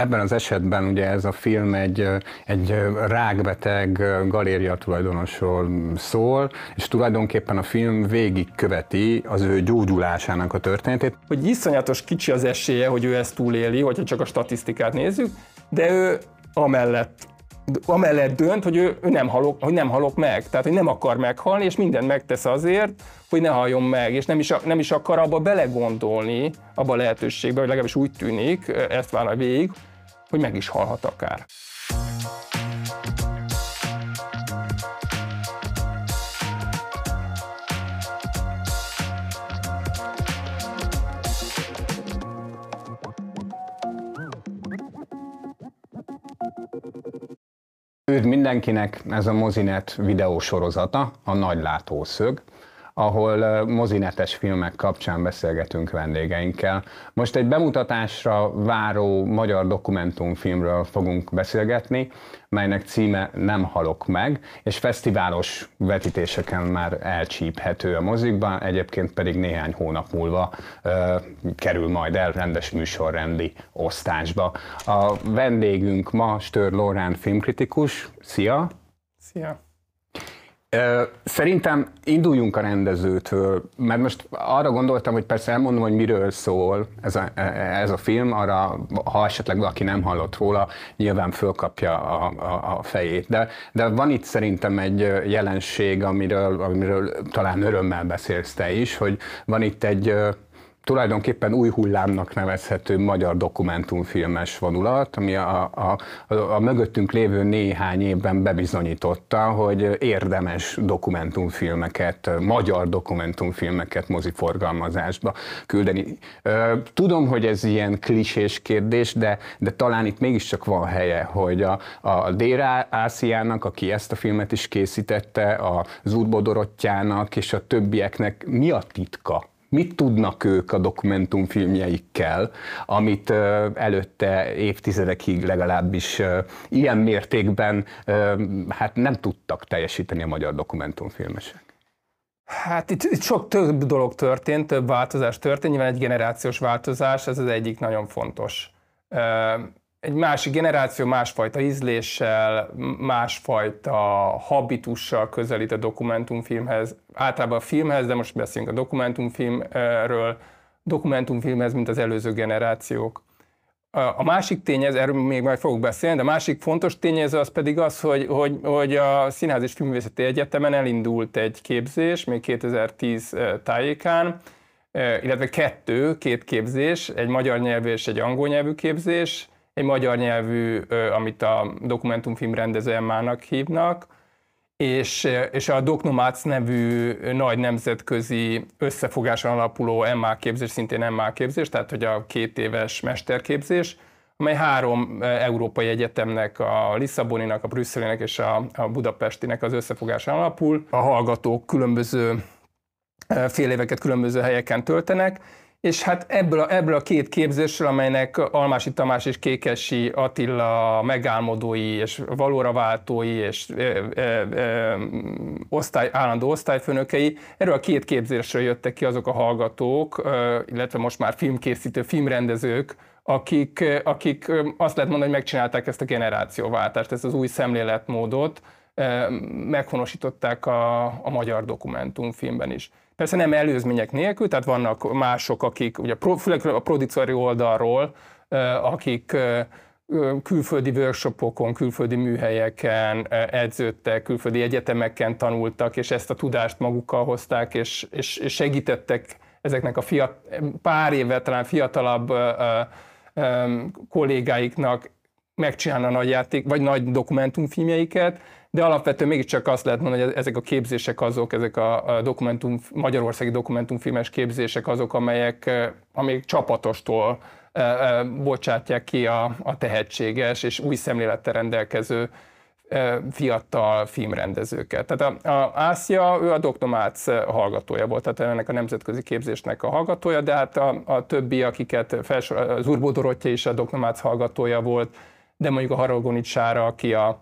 Ebben az esetben ugye ez a film egy, egy rákbeteg galéria tulajdonosról szól, és tulajdonképpen a film végig követi az ő gyógyulásának a történetét. Hogy iszonyatos kicsi az esélye, hogy ő ezt túléli, hogyha csak a statisztikát nézzük, de ő amellett amellett dönt, hogy ő, ő nem, halok, hogy nem halok meg, tehát hogy nem akar meghalni, és mindent megtesz azért, hogy ne halljon meg, és nem is, nem is akar abba belegondolni, abba a lehetőségbe, hogy legalábbis úgy tűnik, ezt vállal végig, hogy meg is halhat akár. Üdv mindenkinek, ez a Mozinet videósorozata, a Nagy Látószög ahol mozinetes filmek kapcsán beszélgetünk vendégeinkkel. Most egy bemutatásra váró magyar dokumentumfilmről fogunk beszélgetni, melynek címe Nem halok meg, és fesztiválos vetítéseken már elcsíphető a mozikban, egyébként pedig néhány hónap múlva ö, kerül majd el rendes műsorrendi osztásba. A vendégünk ma Stör Lorán filmkritikus. Szia! Szia! Szerintem induljunk a rendezőtől, mert most arra gondoltam, hogy persze elmondom, hogy miről szól ez a, ez a film, arra, ha esetleg valaki nem hallott róla, nyilván fölkapja a, a, a fejét. De, de van itt szerintem egy jelenség, amiről, amiről talán örömmel beszélsz te is, hogy van itt egy tulajdonképpen új hullámnak nevezhető magyar dokumentumfilmes vonulat, ami a, a, a, a mögöttünk lévő néhány évben bebizonyította, hogy érdemes dokumentumfilmeket, magyar dokumentumfilmeket moziforgalmazásba küldeni. Tudom, hogy ez ilyen klisés kérdés, de, de talán itt mégiscsak van helye, hogy a, a Déra Ásziának, aki ezt a filmet is készítette, a Zúrbodorottyának és a többieknek mi a titka mit tudnak ők a dokumentumfilmjeikkel, amit előtte évtizedekig legalábbis ilyen mértékben hát nem tudtak teljesíteni a magyar dokumentumfilmesek. Hát itt, itt sok több dolog történt, több változás történt, nyilván egy generációs változás, ez az egyik nagyon fontos egy másik generáció másfajta ízléssel, másfajta habitussal közelít a dokumentumfilmhez, általában a filmhez, de most beszélünk a dokumentumfilmről, dokumentumfilmhez, mint az előző generációk. A másik tényező, erről még majd fogok beszélni, de a másik fontos tényező az pedig az, hogy, hogy, hogy a Színház és Filmvészeti Egyetemen elindult egy képzés, még 2010 tájékán, illetve kettő, két képzés, egy magyar nyelvű és egy angol nyelvű képzés, egy magyar nyelvű, amit a dokumentumfilm rendező Emmának hívnak, és, és a Doknomac nevű nagy nemzetközi összefogáson alapuló MA képzés, szintén MA képzés, tehát hogy a két éves mesterképzés, amely három európai egyetemnek, a Lisszaboninak, a Brüsszelinek és a, a Budapestinek az összefogásán alapul. A hallgatók különböző fél éveket különböző helyeken töltenek, és hát ebből a, ebből a két képzésről, amelynek Almási Tamás és Kékesi Attila megálmodói és valóra váltói és e, e, e, osztály, állandó osztályfőnökei, erről a két képzésről jöttek ki azok a hallgatók, e, illetve most már filmkészítő, filmrendezők, akik, akik azt lehet mondani, hogy megcsinálták ezt a generációváltást, ezt az új szemléletmódot, meghonosították a, a magyar dokumentumfilmben is. Persze nem előzmények nélkül, tehát vannak mások, akik, ugye főleg a produceri oldalról, akik külföldi workshopokon, külföldi műhelyeken edződtek, külföldi egyetemeken tanultak, és ezt a tudást magukkal hozták, és, és, és segítettek ezeknek a fiat, pár éve talán fiatalabb kollégáiknak megcsinálni a nagy játék, vagy nagy dokumentumfilmjeiket, de alapvetően mégiscsak azt lehet mondani, hogy ezek a képzések azok, ezek a dokumentum, magyarországi dokumentumfilmes képzések azok, amelyek, amelyek csapatostól bocsátják ki a, a tehetséges és új szemlélettel rendelkező fiatal filmrendezőket. Tehát a, a Ászia, ő a Doknomác hallgatója volt, tehát ennek a nemzetközi képzésnek a hallgatója, de hát a, a többi, akiket felsor, az Urbó Dorottya is a Doknomác hallgatója volt, de mondjuk a Haragonics Sára, aki a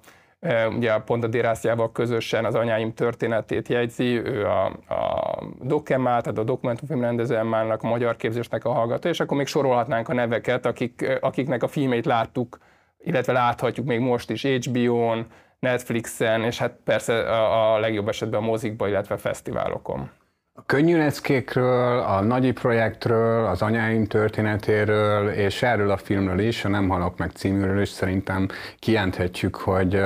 ugye pont a Dérászjával közösen az anyáim történetét jegyzi, ő a, a Dokemá, tehát a dokumentumfilm rendező Emmának, a magyar képzésnek a hallgató, és akkor még sorolhatnánk a neveket, akik, akiknek a filmét láttuk, illetve láthatjuk még most is HBO-n, Netflixen, és hát persze a, a legjobb esetben a mozikba, illetve fesztiválokon. A könnyű leckékről, a nagyi projektről, az anyáim történetéről, és erről a filmről is, a Nem halok meg címűről is szerintem kijelenthetjük, hogy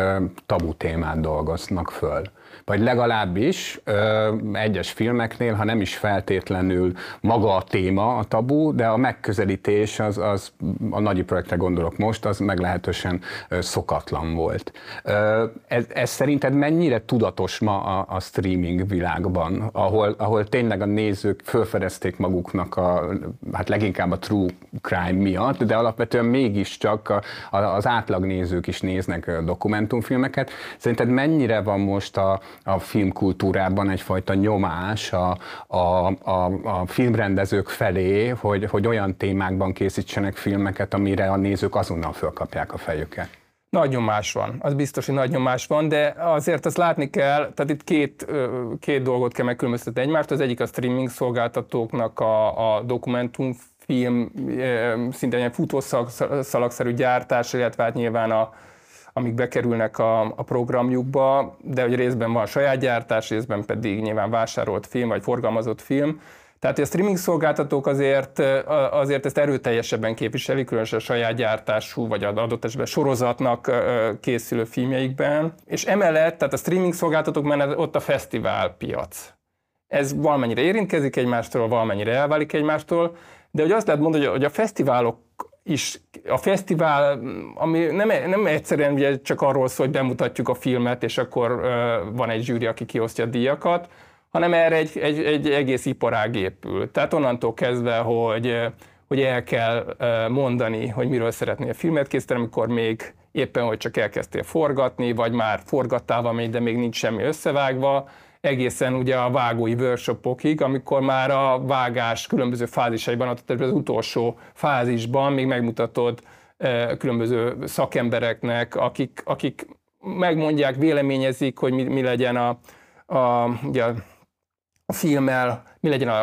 tabu témát dolgoznak föl vagy legalábbis ö, egyes filmeknél, ha nem is feltétlenül maga a téma a tabu, de a megközelítés az, az a nagyi projektre gondolok most, az meglehetősen szokatlan volt. Ö, ez, ez szerinted mennyire tudatos ma a, a streaming világban, ahol, ahol tényleg a nézők felfedezték maguknak a, hát leginkább a true crime miatt, de alapvetően mégiscsak a, a, az átlagnézők is néznek dokumentumfilmeket. Szerinted mennyire van most a, a filmkultúrában egyfajta nyomás a, a, a, a filmrendezők felé, hogy, hogy olyan témákban készítsenek filmeket, amire a nézők azonnal fölkapják a fejüket. Nagy nyomás van, az biztos, hogy nagy nyomás van, de azért azt látni kell, tehát itt két, két dolgot kell megkülönböztetni egymást. Az egyik a streaming szolgáltatóknak a, a dokumentumfilm, szinte egy futószalagszerű gyártás, illetve hát nyilván a, amik bekerülnek a, a programjukba, de hogy részben van saját gyártás, részben pedig nyilván vásárolt film, vagy forgalmazott film. Tehát a streaming szolgáltatók azért, azért ezt erőteljesebben képviselik, különösen a saját gyártású, vagy adott esetben sorozatnak készülő filmjeikben. És emellett, tehát a streaming szolgáltatók mellett ott a fesztiválpiac. Ez valamennyire érintkezik egymástól, valamennyire elválik egymástól, de hogy azt lehet mondani, hogy a fesztiválok is a fesztivál, ami nem, nem egyszerűen ugye csak arról szól, hogy bemutatjuk a filmet, és akkor van egy zsűri, aki kiosztja a díjakat, hanem erre egy, egy, egy egész iparág épül. Tehát onnantól kezdve, hogy, hogy el kell mondani, hogy miről szeretnél a filmet készíteni, amikor még éppen, hogy csak elkezdtél forgatni, vagy már forgattál valamit, de még nincs semmi összevágva, egészen ugye a vágói workshopokig, amikor már a vágás különböző fázisaiban, az utolsó fázisban még megmutatod e, különböző szakembereknek, akik, akik megmondják, véleményezik, hogy mi, mi legyen a, a, ugye a filmmel, mi legyen a,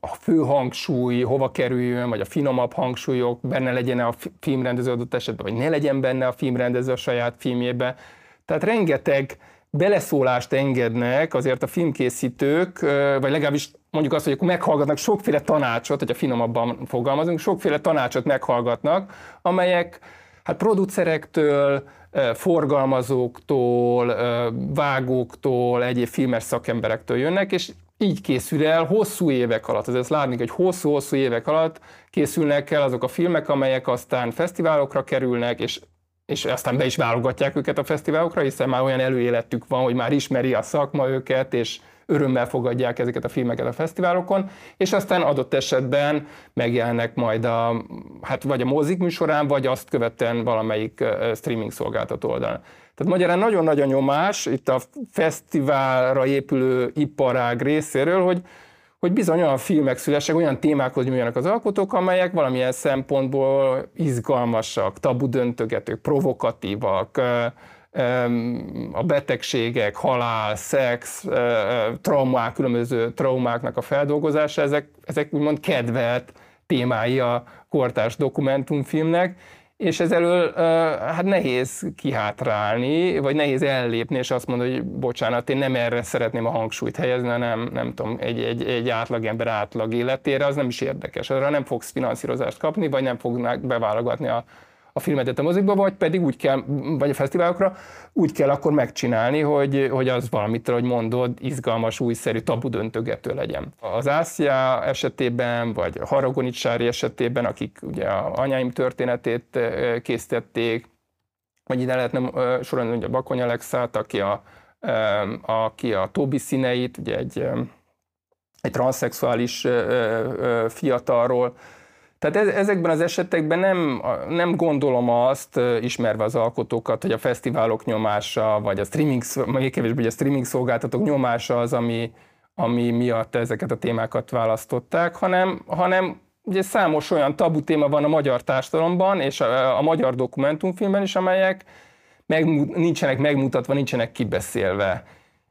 a fő hangsúly, hova kerüljön, vagy a finomabb hangsúlyok, benne legyen a filmrendező adott esetben, vagy ne legyen benne a filmrendező a saját filmjébe. Tehát rengeteg beleszólást engednek azért a filmkészítők, vagy legalábbis mondjuk azt, hogy akkor meghallgatnak sokféle tanácsot, hogyha finomabban fogalmazunk, sokféle tanácsot meghallgatnak, amelyek hát producerektől, forgalmazóktól, vágóktól, egyéb filmes szakemberektől jönnek, és így készül el hosszú évek alatt. Ez ezt látni, hogy hosszú-hosszú évek alatt készülnek el azok a filmek, amelyek aztán fesztiválokra kerülnek, és és aztán be is válogatják őket a fesztiválokra, hiszen már olyan előéletük van, hogy már ismeri a szakma őket, és örömmel fogadják ezeket a filmeket a fesztiválokon, és aztán adott esetben megjelennek majd a, hát vagy a mozik műsorán, vagy azt követően valamelyik streaming szolgáltató oldalon. Tehát magyarán nagyon nagy a nyomás itt a fesztiválra épülő iparág részéről, hogy hogy bizony olyan filmek szülesek, olyan témákhoz nyúljanak az alkotók, amelyek valamilyen szempontból izgalmasak, tabu döntögetők, provokatívak, a betegségek, halál, szex, traumák, különböző traumáknak a feldolgozása, ezek, ezek úgymond kedvelt témái a kortárs dokumentumfilmnek, és ez elől hát nehéz kihátrálni, vagy nehéz ellépni, és azt mondani, hogy bocsánat, én nem erre szeretném a hangsúlyt helyezni, hanem nem tudom, egy, egy, egy átlagember átlag életére, az nem is érdekes. Arra nem fogsz finanszírozást kapni, vagy nem fognak beválogatni a, a filmetet a mozikba, vagy pedig úgy kell, vagy a fesztiválokra, úgy kell akkor megcsinálni, hogy, hogy az valamit, hogy mondod, izgalmas, újszerű, tabu döntögető legyen. Az Ászia esetében, vagy a Haragonicsári esetében, akik ugye a anyáim történetét készítették, vagy ide lehetne sorolni ugye Bakony Alexát, aki a, aki a Tobi színeit, ugye egy, egy transzexuális fiatalról tehát ezekben az esetekben nem, nem gondolom azt, ismerve az alkotókat, hogy a fesztiválok nyomása, vagy a streaming, még kevésbé a streaming szolgáltatók nyomása az, ami, ami miatt ezeket a témákat választották, hanem, hanem ugye számos olyan tabu téma van a magyar társadalomban, és a, a magyar dokumentumfilmben is, amelyek megmut, nincsenek megmutatva, nincsenek kibeszélve.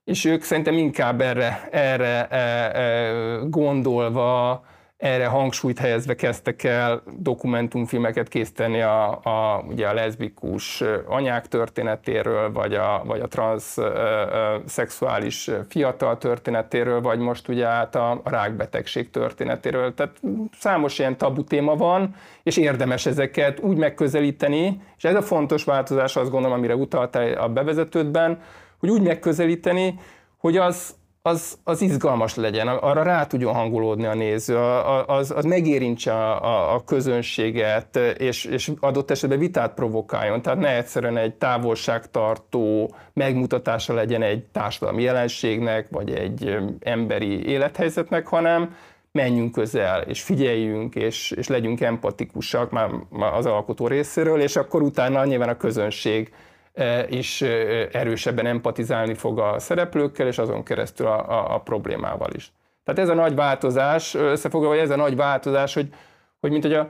És ők szerintem inkább erre, erre e, e, gondolva, erre hangsúlyt helyezve kezdtek el dokumentumfilmeket készíteni a, a, ugye a leszbikus anyák történetéről, vagy a, vagy a transzszexuális fiatal történetéről, vagy most ugye át a, a rákbetegség történetéről. Tehát számos ilyen tabu téma van, és érdemes ezeket úgy megközelíteni, és ez a fontos változás, azt gondolom, amire utaltál a bevezetődben, hogy úgy megközelíteni, hogy az, az, az izgalmas legyen, arra rá tudjon hangolódni a néző, az, az megérintse a, a, a közönséget, és, és adott esetben vitát provokáljon. Tehát ne egyszerűen egy távolságtartó megmutatása legyen egy társadalmi jelenségnek, vagy egy emberi élethelyzetnek, hanem menjünk közel, és figyeljünk, és, és legyünk empatikusak már az alkotó részéről, és akkor utána nyilván a közönség is erősebben empatizálni fog a szereplőkkel, és azon keresztül a, a, a problémával is. Tehát ez a nagy változás, összefoglalva, ez a nagy változás, hogy, hogy mint hogy a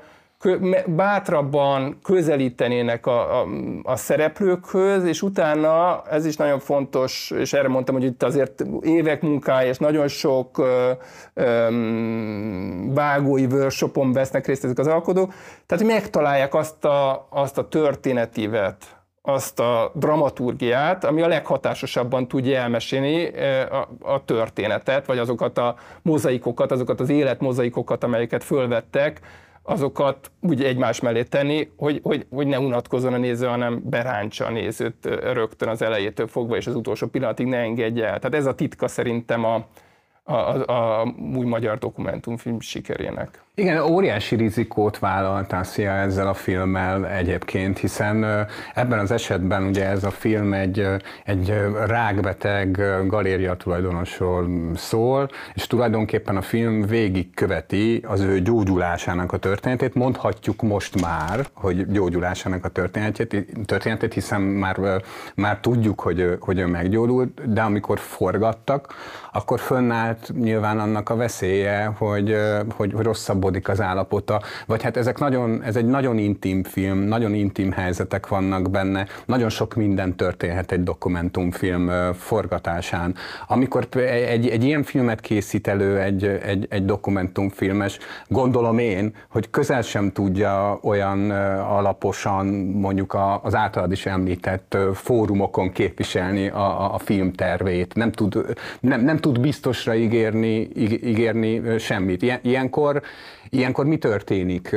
bátrabban közelítenének a, a, a szereplőkhöz, és utána, ez is nagyon fontos, és erre mondtam, hogy itt azért évek munkája, és nagyon sok ö, ö, vágói workshopon vesznek részt ezek az alkodók, tehát hogy megtalálják azt a, azt a történetívet, azt a dramaturgiát, ami a leghatásosabban tudja elmesélni a, a történetet, vagy azokat a mozaikokat, azokat az életmozaikokat, amelyeket fölvettek, azokat úgy egymás mellé tenni, hogy, hogy, hogy ne unatkozzon a néző, hanem berántsa a nézőt rögtön az elejétől fogva, és az utolsó pillanatig ne engedje el. Tehát ez a titka szerintem a, a, a, a új magyar dokumentumfilm sikerének. Igen, óriási rizikót vállalt Tassia ezzel a filmmel egyébként, hiszen ebben az esetben ugye ez a film egy, egy rákbeteg galéria tulajdonosról szól, és tulajdonképpen a film végig követi az ő gyógyulásának a történetét. Mondhatjuk most már, hogy gyógyulásának a történetét, történetét hiszen már, már tudjuk, hogy, hogy ő meggyógyult, de amikor forgattak, akkor fönnállt nyilván annak a veszélye, hogy, hogy rosszabb rosszabbodik az állapota, vagy hát ezek nagyon, ez egy nagyon intim film, nagyon intim helyzetek vannak benne, nagyon sok minden történhet egy dokumentumfilm forgatásán. Amikor egy, egy ilyen filmet készít elő egy, egy, egy dokumentumfilmes, gondolom én, hogy közel sem tudja olyan alaposan mondjuk az általad is említett fórumokon képviselni a, a film tervét. Nem tud, nem, nem tud biztosra ígérni, ígérni semmit. Ilyenkor Ilyenkor mi történik?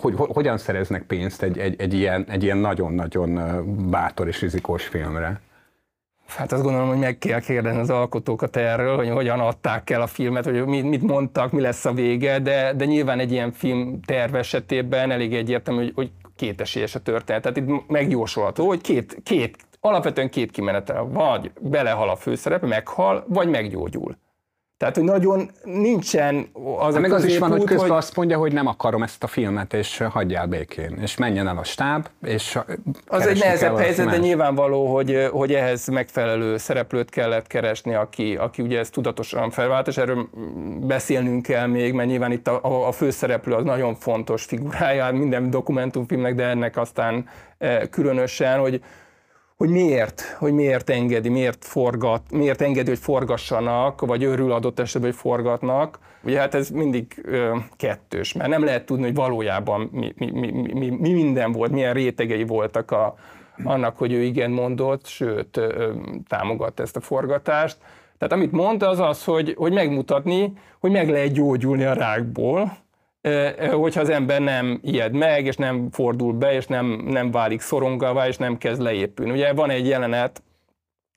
Hogy, hogyan szereznek pénzt egy, egy, egy, ilyen, egy ilyen nagyon-nagyon bátor és rizikós filmre? Hát azt gondolom, hogy meg kell kérdezni az alkotókat erről, hogy hogyan adták el a filmet, hogy mit mondtak, mi lesz a vége, de, de nyilván egy ilyen film terv esetében elég egyértelmű, hogy, hogy kétesélyes a történet. Tehát itt megjósolható, hogy két, két, alapvetően két kimenetel, vagy belehal a főszerep, meghal, vagy meggyógyul. Tehát, hogy nagyon nincsen az a Meg az is van, hogy közben hogy... azt mondja, hogy nem akarom ezt a filmet, és hagyjál békén, és menjen el a stáb, és Az egy nehezebb helyzet, de nyilvánvaló, hogy, hogy ehhez megfelelő szereplőt kellett keresni, aki, aki ugye ezt tudatosan felvált, és erről beszélnünk kell még, mert nyilván itt a, a, a főszereplő az nagyon fontos figurája minden dokumentumfilmnek, de ennek aztán eh, különösen, hogy, hogy miért, hogy miért engedi, miért forgat, miért engedi, hogy forgassanak, vagy örül adott esetben, hogy forgatnak. Ugye hát ez mindig ö, kettős, mert nem lehet tudni, hogy valójában mi, mi, mi, mi, mi minden volt, milyen rétegei voltak a, annak, hogy ő igen mondott, sőt ö, támogatta ezt a forgatást. Tehát amit mondta az az, hogy, hogy megmutatni, hogy meg lehet gyógyulni a rákból, hogyha az ember nem ijed meg, és nem fordul be, és nem, nem válik szorongavá, és nem kezd leépülni. Ugye van egy jelenet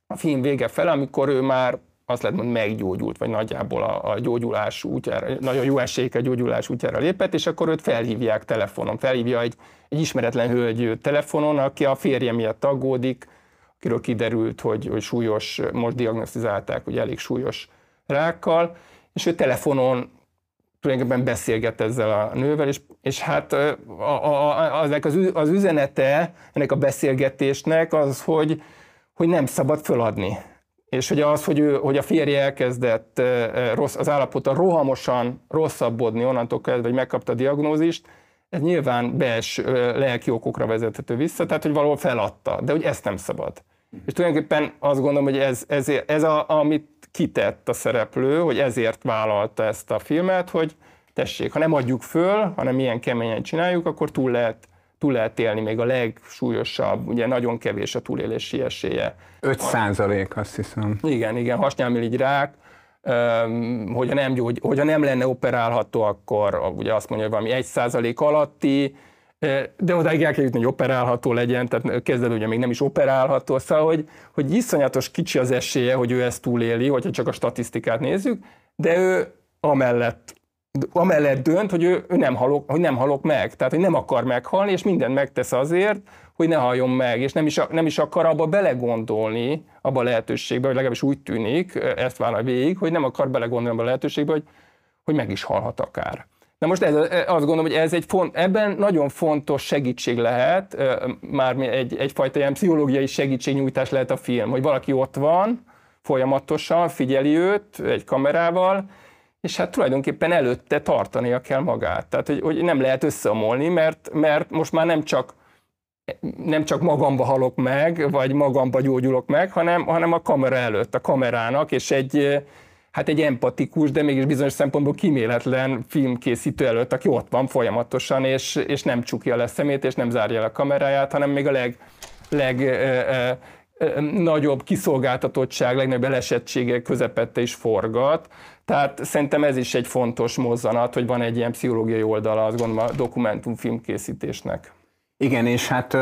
a film vége fel, amikor ő már azt lehet mondani, meggyógyult, vagy nagyjából a, a gyógyulás útjára, nagyon jó eséllyel gyógyulás útjára lépett, és akkor őt felhívják telefonon. Felhívja egy, egy ismeretlen hölgy telefonon, aki a férje miatt aggódik, akiről kiderült, hogy, hogy súlyos, most diagnosztizálták, hogy elég súlyos rákkal, és ő telefonon tulajdonképpen beszélget ezzel a nővel, és, és hát a, az, az üzenete ennek a beszélgetésnek az, hogy, hogy nem szabad föladni. És hogy az, hogy, ő, hogy a férje elkezdett rossz, az állapota rohamosan rosszabbodni onnantól kezdve, hogy megkapta a diagnózist, ez nyilván belső lelki okokra vezethető vissza, tehát hogy valahol feladta, de hogy ezt nem szabad. És tulajdonképpen azt gondolom, hogy ez, ez, ez a, amit kitett a szereplő, hogy ezért vállalta ezt a filmet, hogy tessék, ha nem adjuk föl, hanem ilyen keményen csináljuk, akkor túl lehet, túl lehet élni még a legsúlyosabb, ugye nagyon kevés a túlélési esélye. 5 százalék, azt hiszem. Igen, igen, hasnyálmirigy rák, hogyha nem, hogyha nem lenne operálható, akkor ugye azt mondja, hogy valami 1 százalék alatti, de odáig el kell jutni, hogy operálható legyen, tehát kezdve ugye még nem is operálható, szóval, hogy, hogy iszonyatos kicsi az esélye, hogy ő ezt túléli, hogyha csak a statisztikát nézzük, de ő amellett, amellett dönt, hogy ő, ő nem, halok, hogy nem halok meg, tehát hogy nem akar meghalni, és mindent megtesz azért, hogy ne halljon meg, és nem is, nem is akar abba belegondolni, abba a lehetőségbe, hogy legalábbis úgy tűnik, ezt vállal végig, hogy nem akar belegondolni abba a lehetőségbe, hogy, hogy meg is halhat akár. Na most ez, azt gondolom, hogy ez egy font, ebben nagyon fontos segítség lehet, már egy, egyfajta ilyen pszichológiai segítségnyújtás lehet a film, hogy valaki ott van, folyamatosan figyeli őt egy kamerával, és hát tulajdonképpen előtte tartania kell magát. Tehát, hogy, hogy nem lehet összeomolni, mert, mert most már nem csak nem csak magamba halok meg, vagy magamba gyógyulok meg, hanem, hanem a kamera előtt, a kamerának, és egy, hát egy empatikus, de mégis bizonyos szempontból kiméletlen filmkészítő előtt, aki ott van folyamatosan, és, és nem csukja le szemét, és nem zárja le a kameráját, hanem még a leg, leg ö, ö, nagyobb kiszolgáltatottság, legnagyobb elesettsége közepette is forgat. Tehát szerintem ez is egy fontos mozzanat, hogy van egy ilyen pszichológiai oldala, azt gondolom a dokumentumfilm készítésnek. Igen, és hát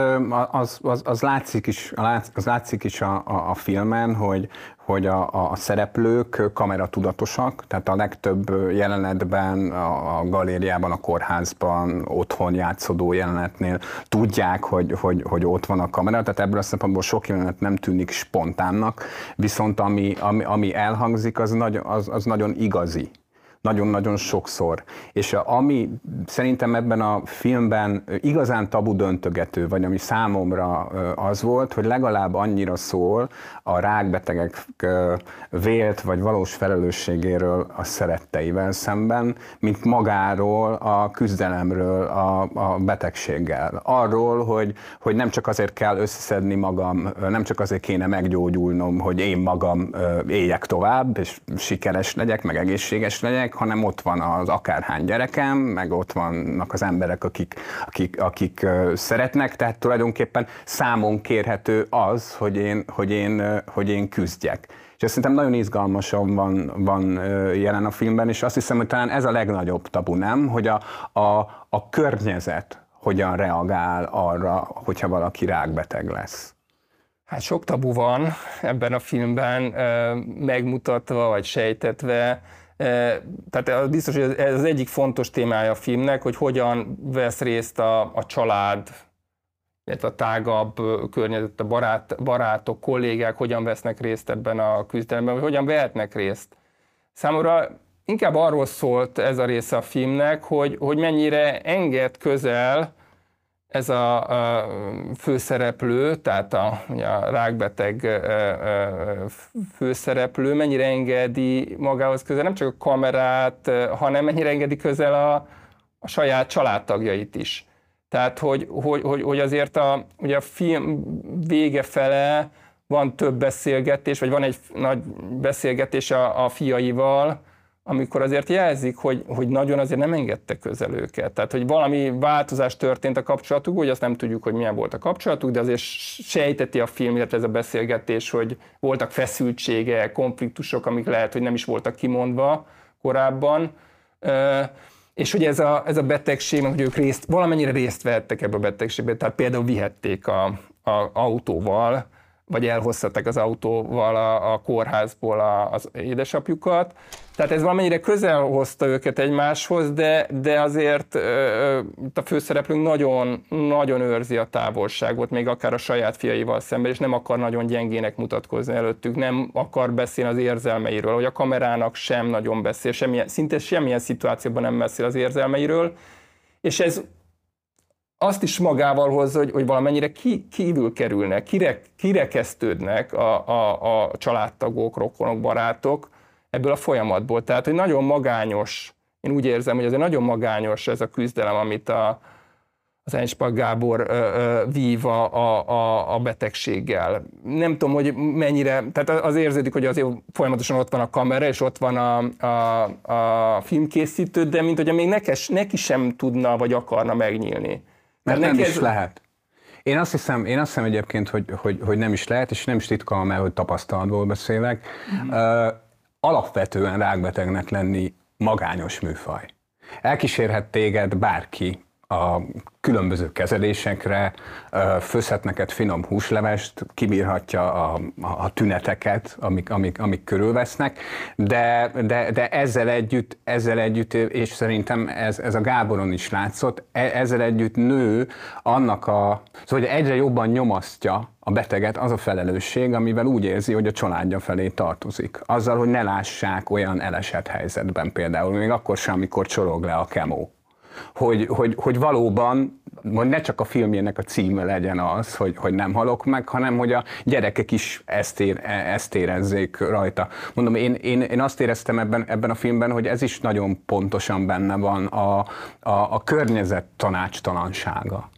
az, az, az látszik is, az látszik is a, a, a filmen, hogy, hogy a, a szereplők kameratudatosak, tehát a legtöbb jelenetben, a, a galériában, a kórházban, otthon játszódó jelenetnél tudják, hogy, hogy, hogy ott van a kamera, tehát ebből a szempontból sok jelenet nem tűnik spontánnak, viszont ami, ami, ami elhangzik, az, nagy, az, az nagyon igazi nagyon-nagyon sokszor. És ami szerintem ebben a filmben igazán tabu döntögető, vagy ami számomra az volt, hogy legalább annyira szól a rákbetegek vélt vagy valós felelősségéről a szeretteivel szemben, mint magáról, a küzdelemről, a, a betegséggel. Arról, hogy, hogy nem csak azért kell összeszedni magam, nem csak azért kéne meggyógyulnom, hogy én magam éljek tovább, és sikeres legyek, meg egészséges legyek, gyerekek, hanem ott van az akárhány gyerekem, meg ott vannak az emberek, akik, akik, akik szeretnek, tehát tulajdonképpen számon kérhető az, hogy én, hogy én, hogy én küzdjek. És ez szerintem nagyon izgalmasan van, van jelen a filmben, és azt hiszem, hogy talán ez a legnagyobb tabu, nem? Hogy a, a, a környezet hogyan reagál arra, hogyha valaki rákbeteg lesz. Hát sok tabu van ebben a filmben megmutatva vagy sejtetve. Tehát biztos, hogy ez az egyik fontos témája a filmnek, hogy hogyan vesz részt a, a család, illetve a tágabb környezet, a barát, barátok, kollégák hogyan vesznek részt ebben a küzdelemben, vagy hogyan vehetnek részt. Számomra inkább arról szólt ez a része a filmnek, hogy, hogy mennyire enged közel ez a, a főszereplő, tehát a, a rákbeteg főszereplő mennyire engedi magához közel nem csak a kamerát, hanem mennyire engedi közel a, a saját családtagjait is. Tehát, hogy, hogy, hogy, hogy azért a, ugye a film vége fele van több beszélgetés, vagy van egy nagy beszélgetés a, a fiaival, amikor azért jelzik, hogy, hogy nagyon azért nem engedte közel őket. Tehát, hogy valami változás történt a kapcsolatuk, hogy azt nem tudjuk, hogy milyen volt a kapcsolatuk, de azért sejteti a film, illetve ez a beszélgetés, hogy voltak feszültsége, konfliktusok, amik lehet, hogy nem is voltak kimondva korábban. És hogy ez a, ez a betegség, hogy ők részt, valamennyire részt vettek ebbe a betegségbe, tehát például vihették a, a autóval, vagy elhoztatták az autóval a, a kórházból a, az édesapjukat. Tehát ez valamennyire közel hozta őket egymáshoz, de, de azért ö, a főszereplőnk nagyon, nagyon őrzi a távolságot, még akár a saját fiaival szemben, és nem akar nagyon gyengének mutatkozni előttük, nem akar beszélni az érzelmeiről, hogy a kamerának sem nagyon beszél, semmilyen, szinte semmilyen szituációban nem beszél az érzelmeiről, és ez azt is magával hozza, hogy, hogy valamennyire ki, kívül kerülnek, kire, kirekesztődnek a, a, a családtagok, rokonok, barátok ebből a folyamatból. Tehát, hogy nagyon magányos, én úgy érzem, hogy egy nagyon magányos ez a küzdelem, amit a, az Einspag Gábor ö, ö, vív a, a, a betegséggel. Nem tudom, hogy mennyire, tehát az érződik, hogy azért folyamatosan ott van a kamera, és ott van a, a, a filmkészítő, de mint hogy még nekes, neki sem tudna, vagy akarna megnyílni. Mert nem is ez... lehet. Én azt hiszem, én azt hiszem egyébként, hogy, hogy, hogy nem is lehet, és nem is titkalom el, hogy tapasztalatból beszélek. Mm. Uh, alapvetően rákbetegnek lenni magányos műfaj. Elkísérhet téged bárki a különböző kezelésekre, főzhet neked finom húslevest, kibírhatja a, a tüneteket, amik, amik, amik körülvesznek, de, de, de ezzel együtt, ezzel együtt, és szerintem ez, ez a Gáboron is látszott, e, ezzel együtt nő annak a, szóval hogy egyre jobban nyomasztja a beteget az a felelősség, amivel úgy érzi, hogy a családja felé tartozik. Azzal, hogy ne lássák olyan elesett helyzetben például, még akkor sem, amikor csorog le a kemó hogy, hogy, hogy valóban hogy ne csak a filmjének a címe legyen az, hogy, hogy nem halok meg, hanem hogy a gyerekek is ezt, ér, ezt érezzék rajta. Mondom, én, én, én azt éreztem ebben, ebben a filmben, hogy ez is nagyon pontosan benne van a, a, a környezet tanácstalansága.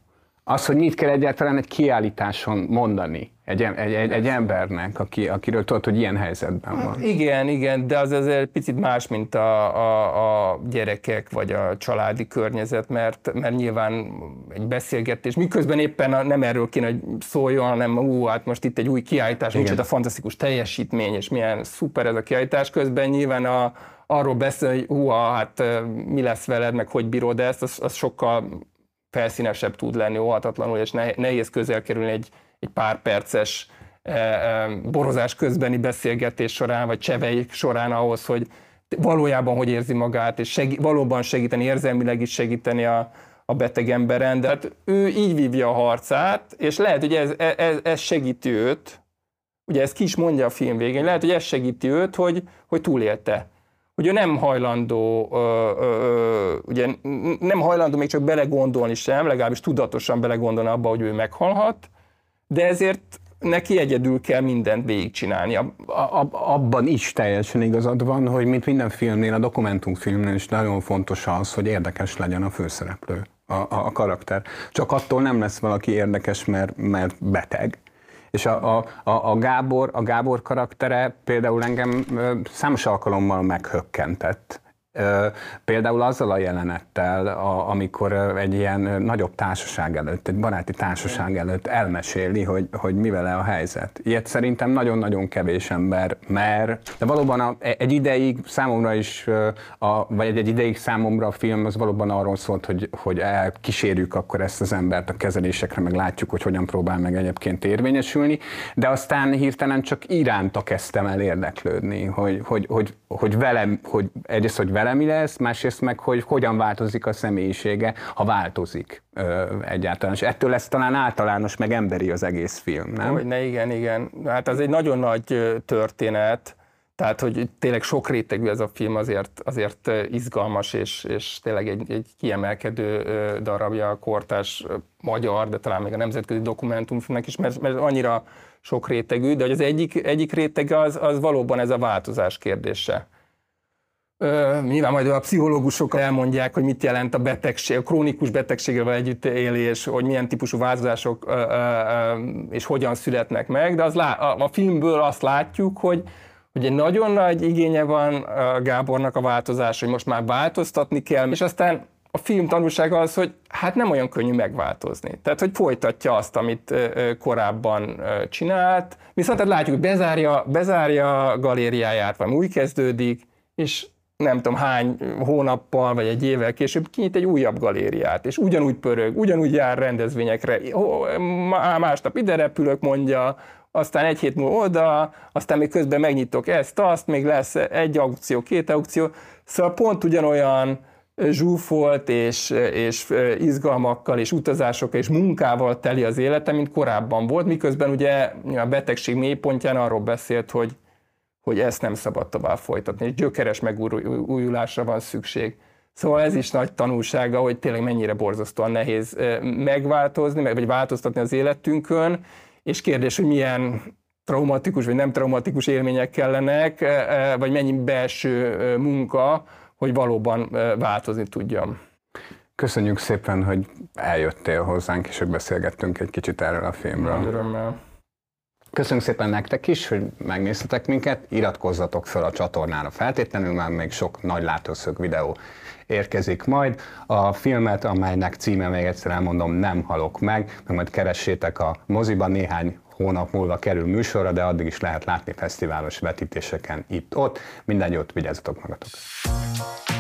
Az, hogy mit kell egyáltalán egy kiállításon mondani egy, egy, egy, egy embernek, aki, akiről tudod, hogy ilyen helyzetben van. Igen, igen, de az azért picit más, mint a, a, a gyerekek vagy a családi környezet, mert, mert nyilván egy beszélgetés, miközben éppen a, nem erről kéne, hogy szóljon, hanem ú, hát most itt egy új kiállítás, nincs a fantasztikus teljesítmény, és milyen szuper ez a kiállítás, közben nyilván a, arról beszél, hogy hú, hát mi lesz veled, meg hogy bírod ezt, az, az sokkal felszínesebb tud lenni óhatatlanul, és nehéz közel kerülni egy, egy pár perces e, e, borozás közbeni beszélgetés során, vagy csevei során ahhoz, hogy valójában hogy érzi magát, és segí- valóban segíteni, érzelmileg is segíteni a, a beteg emberen, de hát ő így vívja a harcát, és lehet, hogy ez, ez, ez segíti őt, ugye ezt ki is mondja a film végén, lehet, hogy ez segíti őt, hogy, hogy túlélte. Hogy ő nem hajlandó, ö, ö, ugye nem hajlandó még csak belegondolni sem, legalábbis tudatosan belegondolni abba, hogy ő meghalhat, de ezért neki egyedül kell mindent végigcsinálni. Abban is teljesen igazad van, hogy mint minden filmnél, a dokumentumfilmnél is nagyon fontos az, hogy érdekes legyen a főszereplő, a, a, a karakter. Csak attól nem lesz valaki érdekes, mert, mert beteg, és a, a, a, Gábor, a Gábor karaktere például engem számos alkalommal meghökkentett. Például azzal a jelenettel, amikor egy ilyen nagyobb társaság előtt, egy baráti társaság előtt elmeséli, hogy, hogy mi vele a helyzet. Ilyet szerintem nagyon-nagyon kevés ember mer, de valóban a, egy ideig számomra is, a, vagy egy, egy ideig számomra a film az valóban arról szólt, hogy, hogy elkísérjük akkor ezt az embert a kezelésekre, meg látjuk, hogy hogyan próbál meg egyébként érvényesülni, de aztán hirtelen csak iránta kezdtem el érdeklődni, hogy, hogy, hogy, hogy velem, hogy egyrészt, hogy velem vele mi lesz, másrészt meg, hogy hogyan változik a személyisége, ha változik ö, egyáltalán. És ettől lesz talán általános, meg emberi az egész film, nem? Hogy ne, igen, igen. Hát ez egy nagyon nagy történet, tehát, hogy tényleg sok rétegű ez a film azért, azért izgalmas, és, és tényleg egy, egy kiemelkedő darabja a kortás magyar, de talán még a nemzetközi dokumentumfilmnek is, mert, mert annyira sok rétegű, de az egyik, egyik réteg az, az valóban ez a változás kérdése. Nyilván majd a pszichológusok elmondják, hogy mit jelent a betegség, a krónikus betegséggel együtt élés, hogy milyen típusú változások és hogyan születnek meg, de az lá, a, a filmből azt látjuk, hogy, egy nagyon nagy igénye van Gábornak a változás, hogy most már változtatni kell, és aztán a film tanulsága az, hogy hát nem olyan könnyű megváltozni. Tehát, hogy folytatja azt, amit korábban csinált, viszont hát látjuk, bezárja, bezárja a galériáját, vagy új kezdődik, és nem tudom hány hónappal vagy egy évvel később kinyit egy újabb galériát, és ugyanúgy pörög, ugyanúgy jár rendezvényekre, másnap ide repülök, mondja, aztán egy hét múlva oda, aztán még közben megnyitok ezt, azt, még lesz egy aukció, két aukció, szóval pont ugyanolyan zsúfolt és, és izgalmakkal és utazásokkal és munkával teli az élete, mint korábban volt, miközben ugye a betegség mélypontján arról beszélt, hogy hogy ezt nem szabad tovább folytatni, és gyökeres megújulásra van szükség. Szóval ez is nagy tanulsága, hogy tényleg mennyire borzasztóan nehéz megváltozni, vagy változtatni az életünkön, és kérdés, hogy milyen traumatikus vagy nem traumatikus élmények kellenek, vagy mennyi belső munka, hogy valóban változni tudjam. Köszönjük szépen, hogy eljöttél hozzánk, és hogy beszélgettünk egy kicsit erről a filmről. Örömmel. Köszönjük szépen nektek is, hogy megnéztetek minket, iratkozzatok fel a csatornára feltétlenül, mert még sok nagy látószög videó érkezik majd. A filmet, amelynek címe még egyszer elmondom, Nem halok meg, meg majd keressétek a moziban, néhány hónap múlva kerül műsorra, de addig is lehet látni fesztiválos vetítéseken itt-ott. Minden jót, vigyázzatok magatokra!